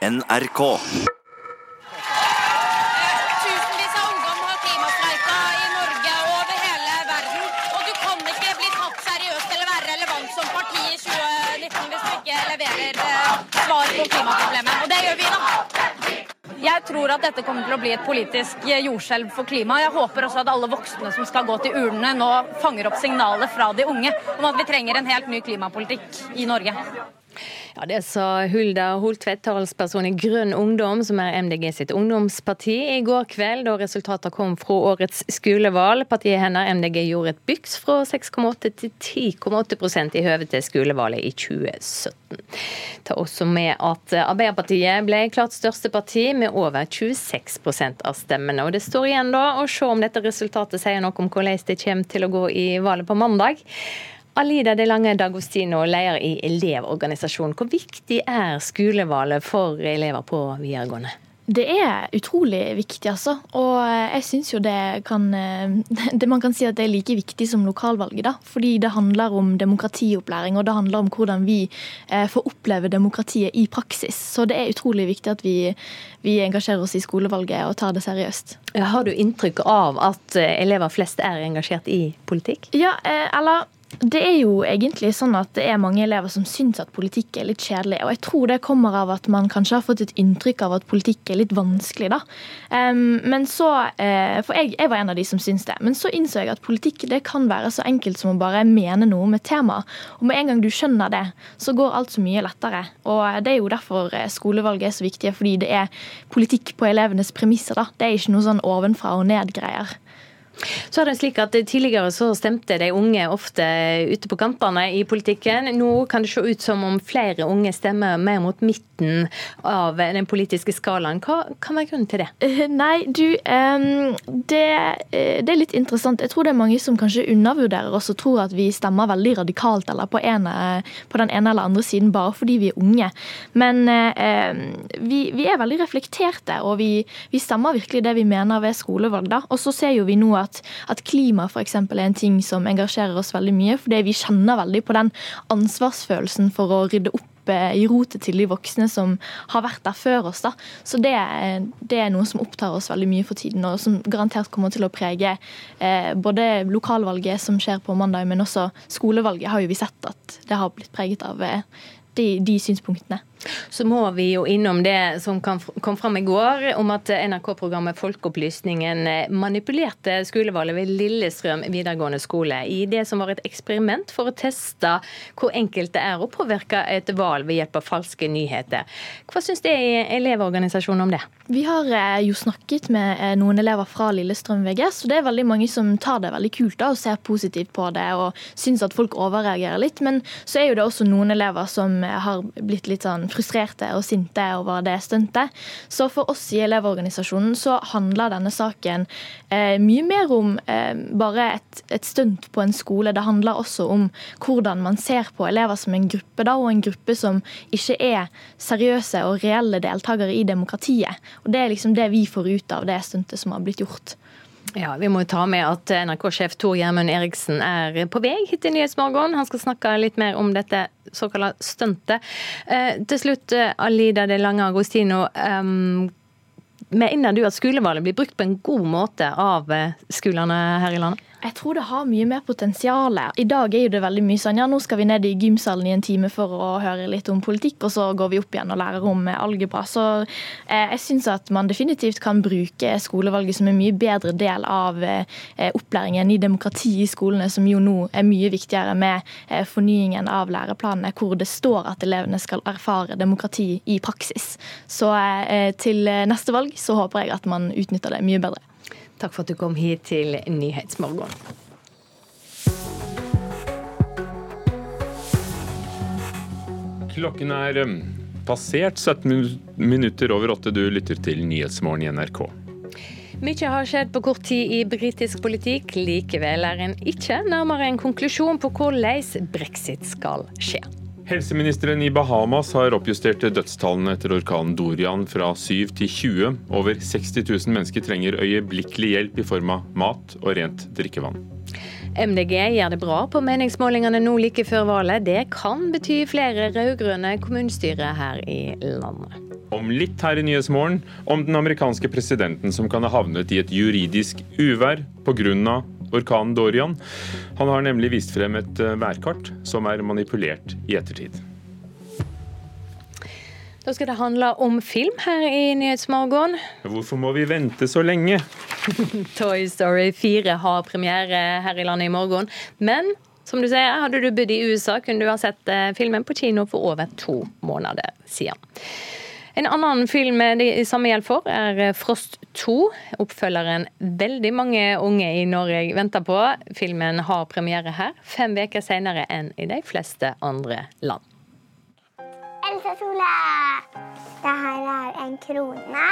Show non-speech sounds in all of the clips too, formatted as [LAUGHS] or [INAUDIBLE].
NRK. Tusenvis av ungdom har klimastreika i Norge og over hele verden. Og du kan ikke bli tatt seriøst eller være relevant som parti i 2019 hvis du ikke leverer eh, svar på klimaproblemet. Og det gjør vi, da. Jeg tror at dette kommer til å bli et politisk eh, jordskjelv for klimaet. Jeg håper også at alle voksne som skal gå til urnene, nå fanger opp signalet fra de unge om at vi trenger en helt ny klimapolitikk i Norge. Ja, Det sa Hulda Holtvedt, talsperson i Grønn Ungdom, som er MDG sitt ungdomsparti, i går kveld da resultatene kom fra årets skolevalg. Partiet hennes, MDG, gjorde et byks fra 6,8 til 10,8% i høve til skolevalget i 2017. Ta også med at Arbeiderpartiet ble klart største parti med over 26% av stemmene. Og Det står igjen da å se om dette resultatet sier noe om hvordan det kommer til å gå i valget på mandag. Alida De Lange Dagostino, leder i Elevorganisasjonen. Hvor viktig er skolevalget for elever på videregående? Det er utrolig viktig, altså. Og jeg syns jo det kan det Man kan si at det er like viktig som lokalvalget, da. Fordi det handler om demokratiopplæring, og det handler om hvordan vi eh, får oppleve demokratiet i praksis. Så det er utrolig viktig at vi, vi engasjerer oss i skolevalget og tar det seriøst. Har du inntrykk av at eh, elever flest er engasjert i politikk? Ja, eh, eller det er jo egentlig sånn at det er mange elever som syns at politikk er litt kjedelig. Og jeg tror det kommer av at man kanskje har fått et inntrykk av at politikk er litt vanskelig, da. men så uh, For jeg, jeg, var en av de som syns det. Men så innså jeg at politikk det kan være så enkelt som å bare mene noe med temaet. tema. Og med en gang du skjønner det, så går alt så mye lettere. Og det er jo derfor eh, skolevalget er så viktig, fordi det er politikk på elevenes premisser, da. Det er ikke noe sånn ovenfra og ned-greier. Så er det slik at Tidligere så stemte de unge ofte ute på kampene i politikken. Nå kan det se ut som om flere unge stemmer mer mot midten av den politiske skalaen. Hva kan være grunnen til det? Eh, nei, du, det, eh, det, er litt interessant. Jeg tror det er mange som kanskje undervurderer oss og tror at vi stemmer veldig radikalt eller på, ene, på den ene eller andre siden bare fordi vi er unge. Men vi, vi er veldig reflekterte, og vi, vi, stemmer virkelig det vi mener ved skolevalg. Og så ser jo vi nå at at, at klima f.eks. er en ting som engasjerer oss veldig mye. Fordi vi kjenner veldig på den ansvarsfølelsen for å rydde opp eh, i rotet til de voksne som har vært der før oss. Da. Så det, det, er noe som opptar oss veldig mye for tiden, og som garantert kommer til å prege eh, både lokalvalget som skjer på mandag, men også skolevalget har jo vi sett at det har blitt preget av eh, de, de synspunktene. Så må vi jo innom det som kom fram i går, om at NRK-programmet Folkeopplysningen manipulerte skolevalget ved Lillestrøm videregående skole i det som var et eksperiment for å teste hvor enkelt det er å påvirke et valg ved hjelp av falske nyheter. Hva syns det i Elevorganisasjonen om det? Vi har eh, jo snakket med eh, noen elever fra Lillestrøm VGS, og det er veldig mange som tar det veldig kult da, og ser positivt på det og syns at folk overreagerer litt. Men så er jo det også noen elever som har blitt litt sånn frustrerte og sinte over det stuntet. Så for oss i Elevorganisasjonen så handler denne saken eh, mye mer om eh, bare et, et stunt på en skole. Det handler også om hvordan man ser på elever som en gruppe, da, og en gruppe som ikke er seriøse og reelle deltakere i demokratiet. Og Det er liksom det vi får ut av det stuntet som har blitt gjort. Ja, Vi må ta med at NRK-sjef Tor Gjermund Eriksen er på vei hit til Nyhetsmorgen. Han skal snakke litt mer om dette såkalte stuntet. Eh, til slutt, eh, Alida de Lange Agostino. Um, mener du at skolevalget blir brukt på en god måte av eh, skolene her i landet? Jeg tror det har mye mer potensial. I dag er jo det veldig mye sånn ja, nå skal vi ned i gymsalen i en time for å høre litt om politikk, og så går vi opp igjen og lærer om algebra. Så eh, jeg syns at man definitivt kan bruke skolevalget som en mye bedre del av eh, opplæringen i demokrati i skolene, som jo nå er mye viktigere med eh, fornyingen av læreplanene, hvor det står at elevene skal erfare demokrati i praksis. Så eh, til neste valg så håper jeg at man utnytter det mye bedre. Takk for at du kom hit til Nyhetsmorgen. Klokken er um, passert 17 minutter over åtte. Du lytter til Nyhetsmorgen i NRK. Mye har skjedd på kort tid i britisk politikk. Likevel er en ikke nærmere en konklusjon på hvordan brexit skal skje. Helseministeren i Bahamas har oppjustert dødstallene etter orkanen Dorian fra 7 til 20. Over 60 000 mennesker trenger øyeblikkelig hjelp i form av mat og rent drikkevann. MDG gjør det bra på meningsmålingene nå like før valget. Det kan bety flere rød-grønne kommunestyrer her i landet. Om litt her i Nyhetsmorgen om den amerikanske presidenten som kan ha havnet i et juridisk uvær pga. Orkanen Dorian. Han har nemlig vist frem et eh, værkart som er manipulert i ettertid. Da skal det handle om film her i Nyhetsmorgen. Hvorfor må vi vente så lenge? [LAUGHS] Toy Story 4 har premiere her i landet i morgen. Men som du sier, hadde du bodd i USA, kunne du ha sett eh, filmen på kino for over to måneder siden. En annen film det samme gjelder for, er Frost 2. Oppfølgeren veldig mange unge i Norge venter på. Filmen har premiere her fem uker senere enn i de fleste andre land. Elsa Sole! Det her er en krone.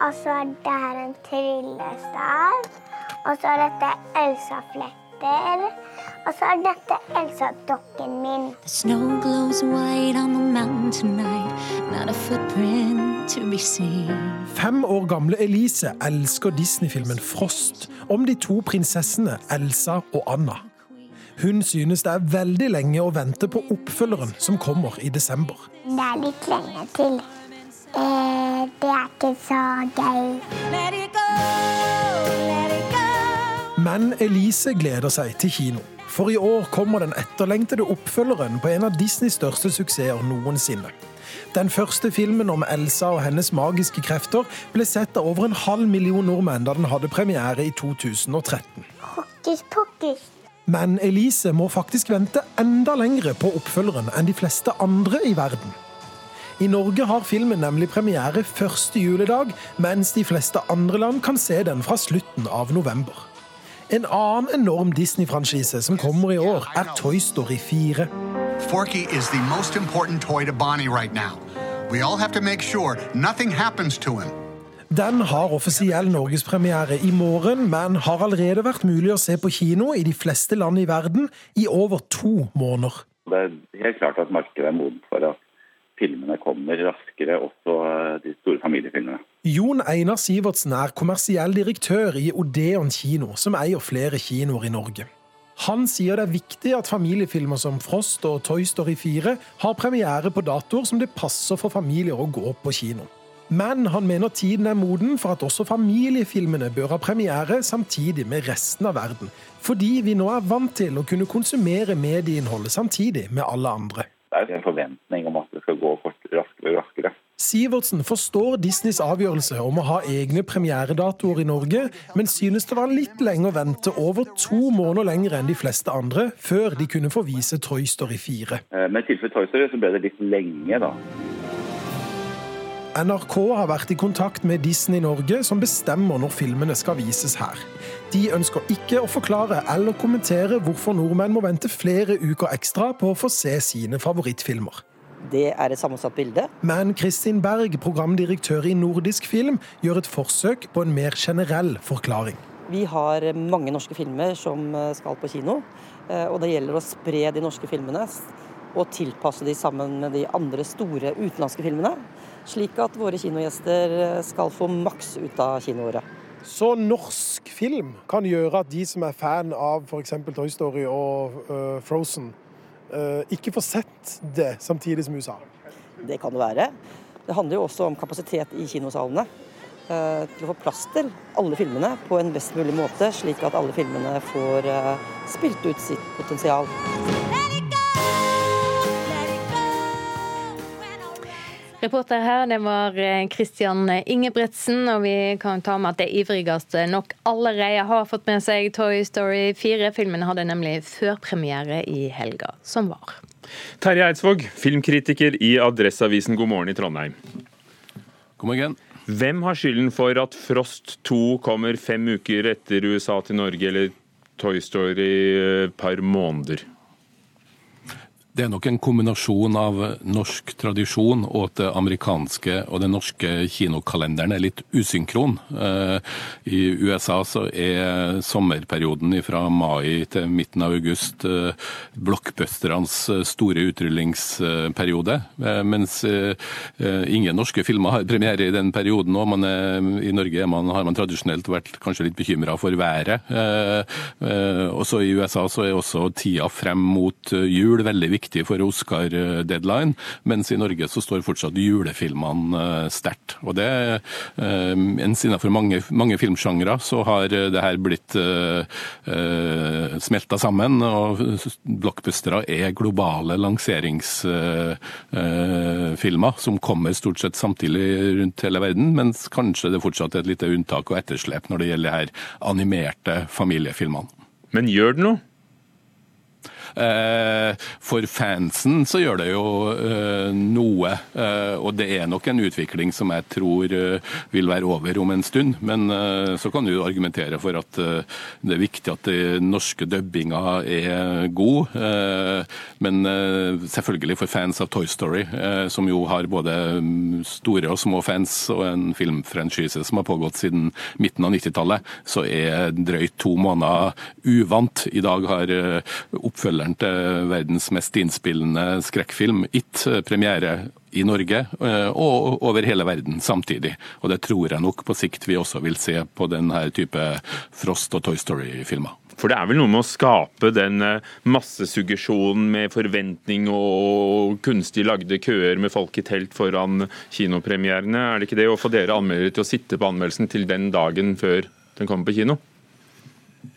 Og så er det her en tryllestav. Og så er dette Elsa-fletter. Og så er dette Elsa-dokken min. The snow glows white on the mountain tonight, not a footprint to be seen. Fem år gamle Elise elsker Disney-filmen Frost om de to prinsessene Elsa og Anna. Hun synes det er veldig lenge å vente på oppfølgeren som kommer i desember. Det er litt lenge til. Eh, det er ikke så gøy. Let it go, let it go. Men Elise gleder seg til kino. For i år kommer den etterlengtede oppfølgeren på en av Disneys største suksesser noensinne. Den første filmen om Elsa og hennes magiske krefter ble sett av over en halv million nordmenn da den hadde premiere i 2013. Hokus pokus. Men Elise må faktisk vente enda lengre på oppfølgeren enn de fleste andre i verden. I Norge har filmen nemlig premiere første juledag, mens de fleste andre land kan se den fra slutten av november. En annen enorm Disney-franchise som kommer i år, er Toy Story 4. Forky is the most important toy to Bonnie right now. We all have to make sure nothing happens to him. Den har offisiell norgespremiere i morgen, men har allerede vært mulig å se på kino i de fleste land i verden i over to måneder. Det er helt klart at markedet er modent for at filmene kommer raskere, også eh, de store familiefilmene. Jon Einar Sivertsen er kommersiell direktør i Odeon kino, som eier flere kinoer i Norge. Han sier det er viktig at familiefilmer som Frost og Toy Story 4 har premiere på datoer som det passer for familier å gå på kino. Men han mener tiden er moden for at også familiefilmene bør ha premiere samtidig med resten av verden. Fordi vi nå er vant til å kunne konsumere medieinnholdet samtidig med alle andre. Det er en forventning om at skal gå kort, raskere og raskere. Sivertsen forstår Disneys avgjørelse om å ha egne premieredatoer i Norge, men synes det var litt lenge å vente over to måneder lenger enn de fleste andre før de kunne få vise Toy Story 4. Eh, Men i tilfelle Toy Story så ble det litt lenge, da. NRK har vært i kontakt med Disney Norge, som bestemmer når filmene skal vises her. De ønsker ikke å forklare eller kommentere hvorfor nordmenn må vente flere uker ekstra på å få se sine favorittfilmer. Det er et sammensatt bilde. Men Kristin Berg, programdirektør i Nordisk Film, gjør et forsøk på en mer generell forklaring. Vi har mange norske filmer som eh, skal på kino. eh, Og det gjelder å spre de norske filmene og tilpasse de sammen med de andre store utenlandske filmene. Slik at våre kinogjester eh, skal få maks ut av kinoåret. Så norsk film kan gjøre at de som er fan av f.eks. Toy Story og uh, Frozen, ikke får sett det samtidig som USA. Det kan det være. Det handler jo også om kapasitet i kinosalene. eh, Til å få plass til alle filmene på en best mulig måte, slik at alle filmene får eh, spilt ut sitt potensial. Reporter her, det var Kristian Ingebretsen, og vi kan ta med at det ivrigste nok allerede har fått med seg Toy Story 4. Filmen hadde nemlig førpremiere i helga som var. Terje Eidsvåg, filmkritiker i Adresseavisen God morgen i Trondheim. God morgen. Hvem har skylden for at Frost 2 kommer fem uker etter USA til Norge, eller Toy Story et par måneder? Det er nok en kombinasjon av norsk tradisjon og at det amerikanske og den norske kinokalenderen er litt usynkron. Eh, I USA så er sommerperioden fra mai til midten av august blockbusternes store utrullingsperiode. Eh, Mens ingen norske filmer har premiere i den perioden. òg. I Norge man, har man tradisjonelt vært kanskje litt bekymra for været. Også I USA så er også tida frem mot jul veldig viktig viktig for Oscar-deadline, mens i Norge så står fortsatt julefilmene sterkt. Og det, mens innenfor mange, mange filmsjangre så har det her blitt smelta sammen, og blockbustere er globale lanseringsfilmer som kommer stort sett samtidig rundt hele verden, mens kanskje det fortsatt er et lite unntak og etterslep når det gjelder her animerte familiefilmene. Men gjør det noe? Eh, for fansen så gjør det jo eh, noe, eh, og det er nok en utvikling som jeg tror vil være over om en stund. Men så kan du argumentere for at det er viktig at den norske dubbinga er god. Men selvfølgelig for fans av Toy Story, som jo har både mm, store og små fans, og en filmfranchise som har pågått siden midten av 90-tallet, så er drøyt to måneder uvant. I dag har oppfølgeren oppfølgeren til verdens mest innspillende skrekkfilm, It, premiere i Norge eh, og over hele verden samtidig. Og det tror jeg nok på sikt vi også vil se på denne type Frost og Toy Story-filmer. For det er vel noe med å skape den eh, massesuggesjonen med forventning og kunstig lagde køer med folk i telt foran kinopremierene. Er det ikke det å få dere anmeldere til å sitte på anmeldelsen til den dagen før den kommer på kino?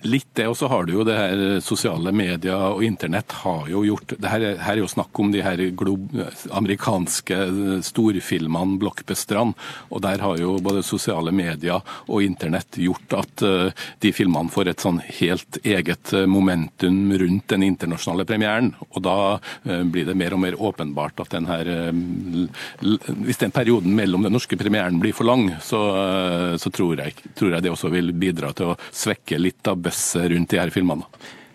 Litt det, og så har du jo det her sosiale medier og internett har jo gjort det her, her er jo snakk om de her glob, amerikanske storfilmene, Blockbestrand, Og der har jo både sosiale medier og internett gjort at uh, de filmene får et sånn helt eget eh, momentum rundt den internasjonale premieren. Og da uh, blir det mer og mer åpenbart at den her uh, Hvis den perioden mellom den norske premieren blir for lang, så, så tror, jeg, tror jeg det også vil bidra til å svekke litt av buzz rundt de her filmene.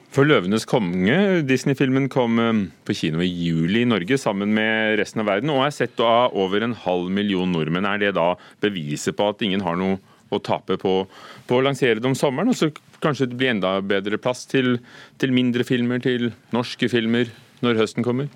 For 'Løvenes konge', Disney-filmen, kom eh, på kino i juli i Norge sammen med resten av verden, og er sett av over en halv million nordmenn. Er det da beviset på at ingen har noe å tape på, på å lansere det om sommeren? Og så kanskje det blir enda bedre plass til, til mindre filmer, til norske filmer, når høsten kommer?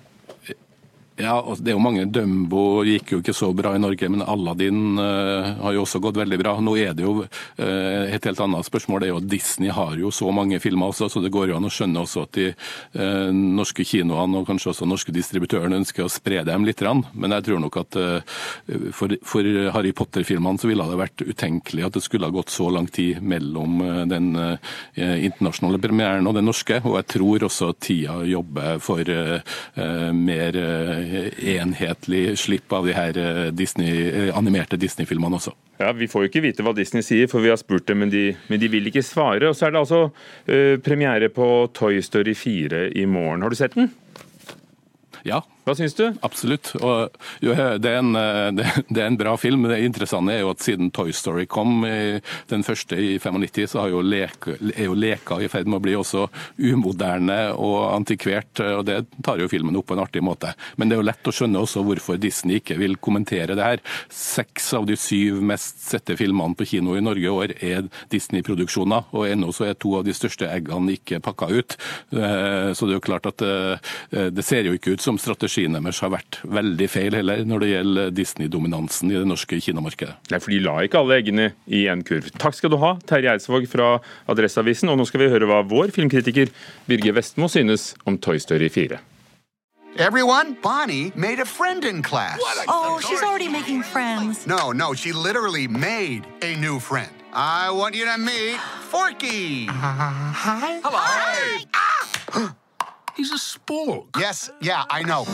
Ja, det er jo mange. Dumbo gikk jo ikke så bra i Norge, men Aladdin uh, har jo også gått veldig bra. Nå er det jo uh, et helt annet spørsmål. det er jo at Disney har jo så mange filmer også, så det går jo an å skjønne også at de uh, norske kinoene og kanskje også norske distributørene ønsker å spre dem litt. Men jeg tror nok at for, for, Harry Potter-filmene så ville det vært utenkelig at det skulle ha gått så lang tid mellom den internasjonale premieren og den norske. Og jeg tror også tida jobber for mer enhetlig slipp av de her eh, Disney, eh, animerte Disney-filmene også. Ja, Vi får jo ikke vite hva Disney sier, for vi har spurt dem, men de, men de vil ikke svare. Og Så er det altså uh, premiere på Toy Story 4 i morgen. Har du sett den? Ja. Hva syns du? Absolutt. Og, jo, det, er en, det, det, er en, bra film. Det interessante er jo at siden Toy Story kom, den første i 95, så jo leke, er jo leka i ferd med å bli også umoderne og antikvert. og Det tar jo filmen opp på en artig måte. Men det er jo lett å skjønne også hvorfor Disney ikke vil kommentere det her. Seks av de syv mest sette filmene på kino i Norge i år er Disney-produksjoner, og ennå så er to av de største eggene ikke pakka ut. Eh, så det er jo klart at eh, det ser jo ikke ut som strategi strategien deres har vært veldig feil heller når det gjelder Disney-dominansen i det norske kinamarkedet. Nei, for de la ikke alle eggene i en kurv. Takk skal du ha, Terje Eidsvåg fra Adresseavisen. Og nå skal vi høre hva vår filmkritiker Birger Vestmo synes om Toy Story 4. Everyone, Bonnie made a friend in class. Oh, she's already making friends. No, no, she literally made a new friend. I want you to meet Forky. Uh, [LAUGHS] hi. Hello. Hi. Ah! He's a spork. Yes, yeah, I know.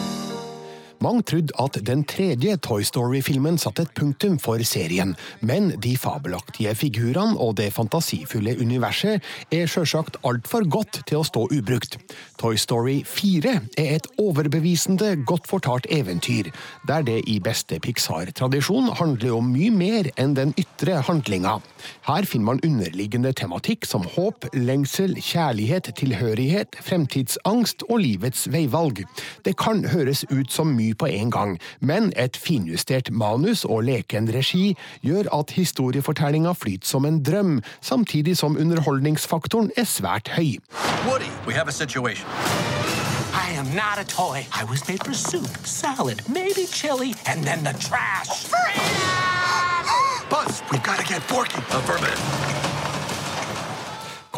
Mange trodde at den tredje Toy Story-filmen satte et punktum for serien, men de fabelaktige figurene og det fantasifulle universet er sjølsagt altfor godt til å stå ubrukt. Toy Story 4 er et overbevisende godt fortalt eventyr, der det i beste Pixar-tradisjon handler om mye mer enn den ytre handlinga. Her finner man underliggende tematikk som håp, lengsel, kjærlighet, tilhørighet, fremtidsangst og livets veivalg. Det kan høres ut som mye på en gang, men et finjustert manus og leken regi gjør at historiefortellinga flyter som en drøm, samtidig som underholdningsfaktoren er svært høy. Woody, we have a situation. I am not a toy. I was made for soup, salad, maybe chili, and then the trash. Buzz, we've got to get Forky. Affirmative.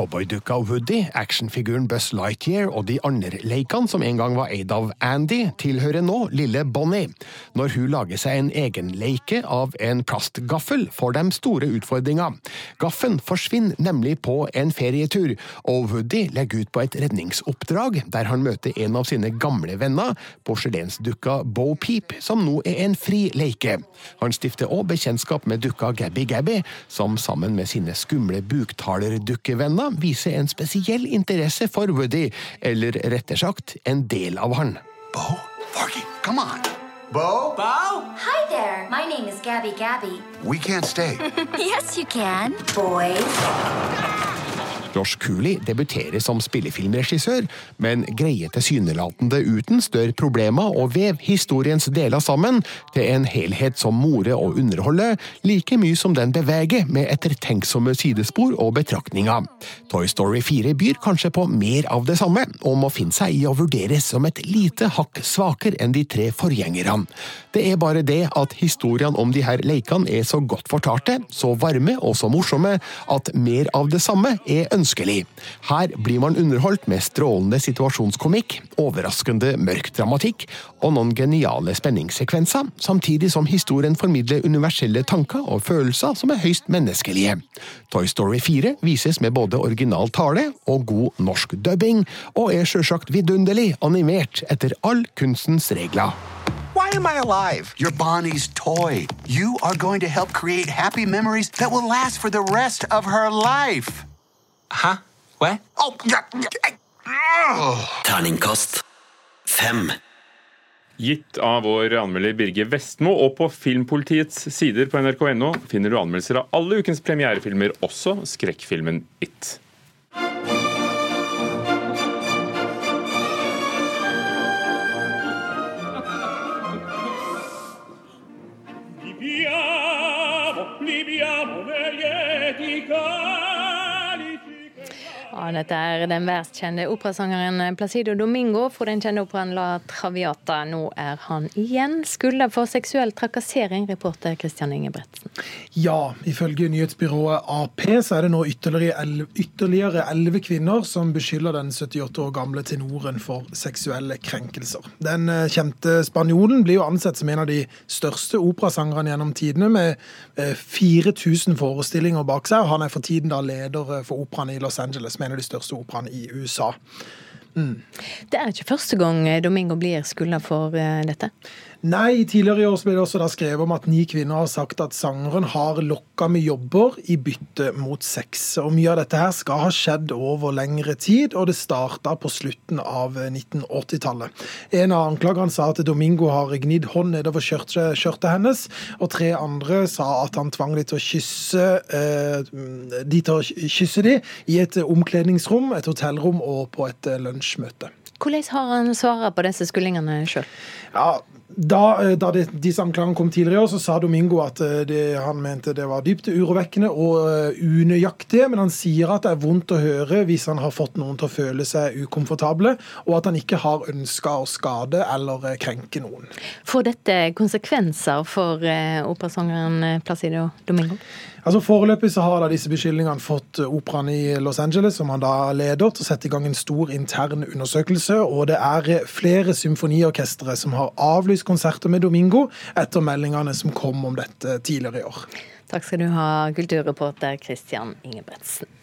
Cowboydukka Woody, actionfiguren Buzz Lightyear og de andre leikene som en gang var eid av Andy, tilhører nå lille Bonnie. Når hun lager seg en egen leike av en plastgaffel, får de store utfordringer. Gaffen forsvinner nemlig på en ferietur, og Woody legger ut på et redningsoppdrag der han møter en av sine gamle venner, porselensdukka Bo Peep, som nå er en fri leike. Han stifter òg bekjentskap med dukka Gabby Gabby, som sammen med sine skumle buktalerdukkevenner viser en spesiell interesse for Woody, eller rettere sagt en del av han. Bo? Forky, come on. Bo? Bo? Hi there. My name is Gabby Gabby. We can't stay. [LAUGHS] yes, you can, boys. Josh Cooley debuterer som spillefilmregissør, men greier tilsynelatende uten større problemer å veve historiens deler sammen til en helhet som morer og underholder, like mye som den beveger med ettertenksomme sidespor og betraktninger. Toy Story 4 byr kanskje på mer av det samme, og må finne seg i å vurderes som et lite hakk svakere enn de tre forgjengerne. Det er bare det at historiene om de her leikene er så godt fortalte, så varme og så morsomme at mer av det samme er ønskelig ønskelig. Her blir man underholdt med strålende situasjonskomikk, overraskende mørk dramatikk og noen geniale spenningssekvenser, samtidig som historien formidler universelle tanker og følelser som er høyst menneskelige. Toy Story 4 vises med både original tale og god norsk dubbing, og er sjølsagt vidunderlig animert etter all kunstens regler. Why am I alive? You're Bonnie's toy. You are going to help create happy memories that will last for the rest of her life. Hæ? Hva? Oh, ja, ja. Terningkast fem. Gitt av vår anmelder Birger Vestmo, og på Filmpolitiets sider på nrk.no finner du anmeldelser av alle ukens premierefilmer, også skrekkfilmen It. Ja, dette er den verst kjente operasangeren Placido Domingo fra den kjente operaen La Traviata. Nå er han igjen skylda for seksuell trakassering, reporter Christian Ingebretsen. Ja, ifølge nyhetsbyrået Ap så er det nå ytterligere elleve kvinner som beskylder den 78 år gamle tenoren for seksuelle krenkelser. Den eh, kjente spanjolen blir jo ansett som en av de største operasangerne gjennom tidene, med 4000 forestillinger bak seg. Han er for tiden da leder for operaen i Los Angeles som en av de største operaene i USA. Mm. Det er ikke første gang Domingo blir skylda for uh, dette? Nei, tidligere i år ble det også skrevet om at ni kvinner har sagt at sangeren har lokka med jobber i bytte mot sex. Og Mye av dette her skal ha skjedd over lengre tid, og det starta på slutten av 1980-tallet. En av anklagene sa at Domingo har gnidd hånd nedover skjørtet, hennes, og tre andre sa at han tvang de til å kysse eh, de til å kysse de i et omkledningsrom, et hotellrom og på et lunsjmøte. Hvordan har han svart på disse skullingene sjøl? Ja, da, da det, disse anklagene kom tidligere i år, så sa Domingo at det, han mente det var dypt urovekkende og unøyaktig, men han sier at det er vondt å høre hvis han har fått noen til å føle seg ukomfortable, og at han ikke har ønska å skade eller krenke noen. Får dette konsekvenser for operasangeren Placido Domingo? Altså Foreløpig så har da disse beskyldningene fått operaen i Los Angeles, som han da leder, til å sette i gang en stor intern undersøkelse. Og det er flere symfoniorkestre som har avlyst konserter med Domingo etter meldingene som kom om dette tidligere i år. Takk skal du ha, kulturreporter Christian Ingebretsen.